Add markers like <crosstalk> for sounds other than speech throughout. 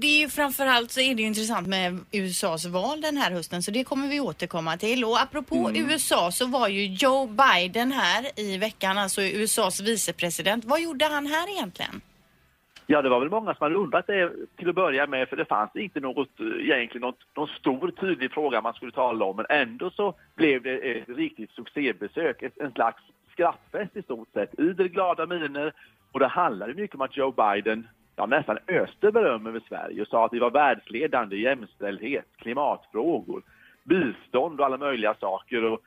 Det är ju framförallt så är det ju intressant med USAs val den här hösten så det kommer vi återkomma till. Och apropå USA så var ju Joe Biden här i veckan, alltså USAs vicepresident. Vad gjorde han här egentligen? Ja, det var väl många som hade undrat det till att börja med, för det fanns inte något, eh, egentligen något, någon stor tydlig fråga man skulle tala om, men ändå så blev det ett riktigt succébesök, ett, en slags skrattfest i stort sett, idel glada miner och det handlade mycket om att Joe Biden ja, nästan öste beröm över Sverige och sa att vi var världsledande i jämställdhet, klimatfrågor, bistånd och alla möjliga saker. Och,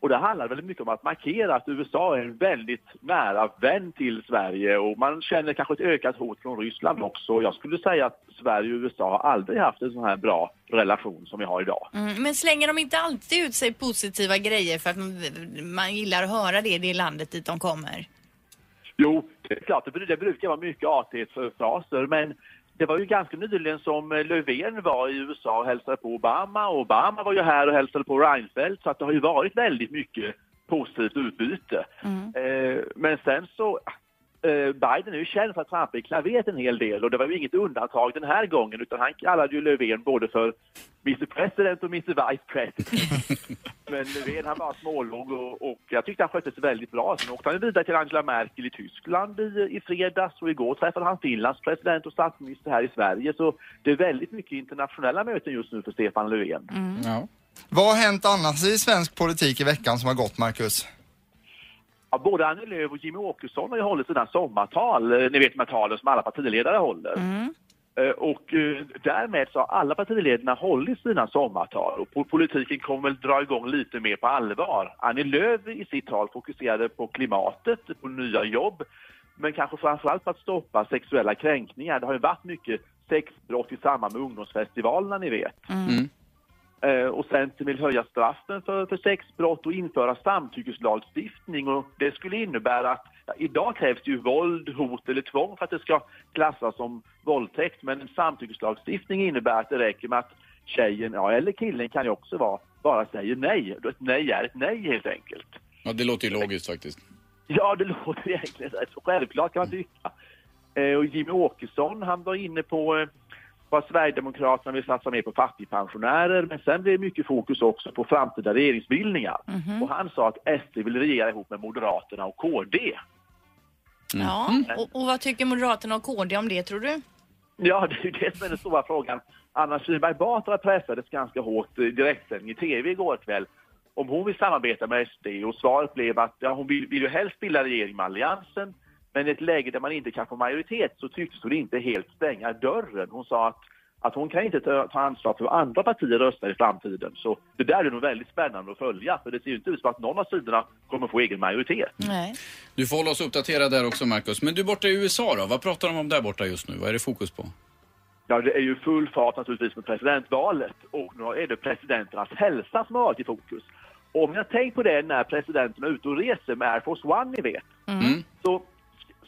och det handlar väldigt mycket om att markera att USA är en väldigt nära vän till Sverige och man känner kanske ett ökat hot från Ryssland också. Jag skulle säga att Sverige och USA har aldrig haft en sån här bra relation som vi har idag. Mm, men slänger de inte alltid ut sig positiva grejer för att man, man gillar att höra det i det landet dit de kommer? Jo, klart, det, brukar vara mycket artighetsfraser, men det var ju ganska nyligen som eh, Löfven var i USA och hälsade på Obama och Obama var ju här och hälsade på Reinfeldt så att det har ju varit väldigt mycket positivt utbyte. Eh, men sen så, eh, Biden är ju känd för att trampa i klaveret en hel del och det var ju inget undantag den här gången utan han kallade ju Löfven både för Mr President och Mr Vice President. <laughs> Men Löfven han bara smålog och, och jag tyckte han skötte sig väldigt bra. Sen åkte han vidare till Angela Merkel i Tyskland i, i fredags och igår träffade han Finlands president och statsminister här i Sverige. Så det är väldigt mycket internationella möten just nu för Stefan Löfven. Ja. Vad har hänt annars i svensk politik i veckan som har gått, Marcus? Ja, både Annie Lööf och Jimmy Åkesson har ju hållit sina sommartal, eh, ni vet de här talen som alla partiledare håller. Eh, Eh, och eh, därmed så har alla partiledarna hållit sina sommartal och politiken kommer väl dra igång lite mer på allvar. Annie Lööf i sitt tal fokuserade på klimatet, på nya jobb, men kanske framförallt på att stoppa sexuella kränkningar. Det har ju varit mycket sexbrott i samband med ungdomsfestivalerna, ni vet. Mm. mm och Centern vill höja straffen för, för sexbrott och införa samtyckeslagstiftning. Och det skulle innebära att ja, idag krävs det ju våld, hot eller tvång för att det ska klassas som våldtäkt. Men en samtyckeslagstiftning innebär att det räcker med att tjejen, ja, eller killen kan ju också vara, bara säger nej. Ett nej är ett nej helt enkelt. Ja, det låter ju logiskt faktiskt. Ja, det låter egentligen rätt självklart kan man tycka. Eh, och Jimmy Åkesson, han var inne på eh, vad Sverigedemokraterna vill satsa mer på fattigpensionärer, men sen blev det mycket fokus också på framtida regeringsbildningar. Och han sa att SD vill regera ihop med Moderaterna och KD. Ja, och, och vad tycker Moderaterna och KD om det tror du? Ja, det är ju det som är den stora frågan. Anna Kinberg Batra pressades ganska hårt i direktsändning i tv igår kväll om hon vill samarbeta med SD och svaret blev att ja, hon vill, vill ju helst bilda regering med Alliansen men i ett läge där man inte kan få majoritet så tycktes hon inte helt stänga dörren. Hon sa att, att hon kan inte ta, ta ansvar för hur andra partier röstar i framtiden. Så det där är nog väldigt spännande att följa för det ser ju inte ut som att någon av sidorna kommer få egen majoritet. Nej. Du får hålla oss uppdaterade där också, Marcus. Men du borta i USA då? Vad pratar de om där borta just nu? Vad är det fokus på? Ja, det är ju full fart naturligtvis med presidentvalet och nu är det presidenternas hälsa som har varit i fokus. Och om jag tänkt på det när presidenten är ute och reser med Air Force One, ni vet, Mm.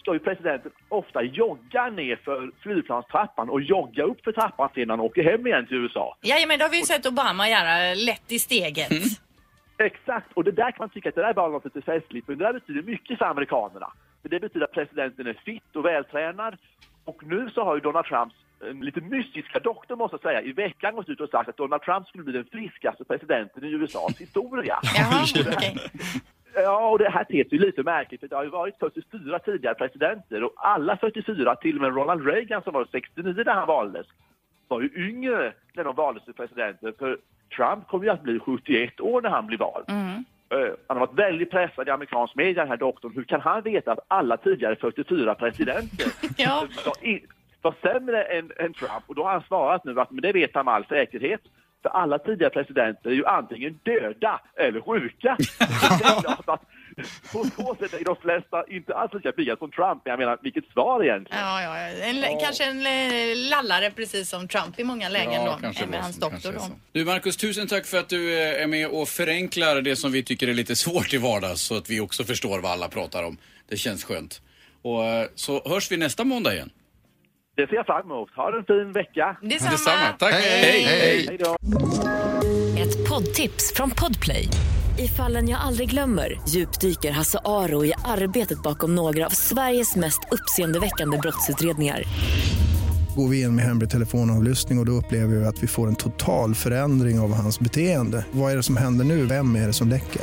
Så ska ju presidenten ofta jogga ner för flygplanstrappan och jogga upp för trappan när han åker hem igen till USA. Jajamän, det har vi ju sett Obama göra lätt i steget. Exakt, och det där kan man tycka att det där är bara något lite festligt, men det där betyder mycket för amerikanerna. För det betyder att presidenten är fit och vältränad. Och nu så har ju Donald Trumps eh, lite mystiska doktor, måste jag säga, i veckan gått ut och sagt att Donald Trump skulle bli den friskaste presidenten i USAs historia. Jaha, okej. <laughs> Ja, och det här ter sig ju lite märkligt, det har ju varit 44 tidigare presidenter och alla 44, till och med Ronald Reagan som var 69 när han valdes, var ju yngre när de valdes till presidenter. För Trump kommer ju att bli 71 år när han blir vald. Eh, Han har varit väldigt pressad i amerikansk media, den här doktorn. Hur kan han veta att alla tidigare 44 presidenter <laughs> Ja. var, i, var sämre än, än Trump? Och då har han svarat nu att men det vet han med all säkerhet. För alla tidigare presidenter är ju antingen döda eller sjuka. <laughs> det är klart att på så sätt är de flesta inte alls lika pigga som Trump. Men jag menar, vilket svar egentligen? Ja, ja, ja. En, Kanske en eh, lallare precis som Trump i många lägen då, kanske med var hans doktor kanske då. Du Marcus, tusen tack för att du eh, är med och förenklar det som vi tycker är lite <laughs> svårt i vardags så att vi också förstår vad alla pratar om. Det känns skönt. Och eh, så hörs vi nästa måndag igen. Det ser jag fram emot. Ha en fin vecka. Detsamma. Detsamma. Tack. Hej, hej. Hej då. Ett poddtips från Podplay. I fallen jag aldrig glömmer djupdyker Hasse Aro i arbetet bakom några av Sveriges mest uppseendeväckande brottsutredningar. Går vi in med hemlig telefonavlyssning och, och då upplever vi att vi får en total förändring av hans beteende. Vad är det som händer nu? Vem är det som läcker?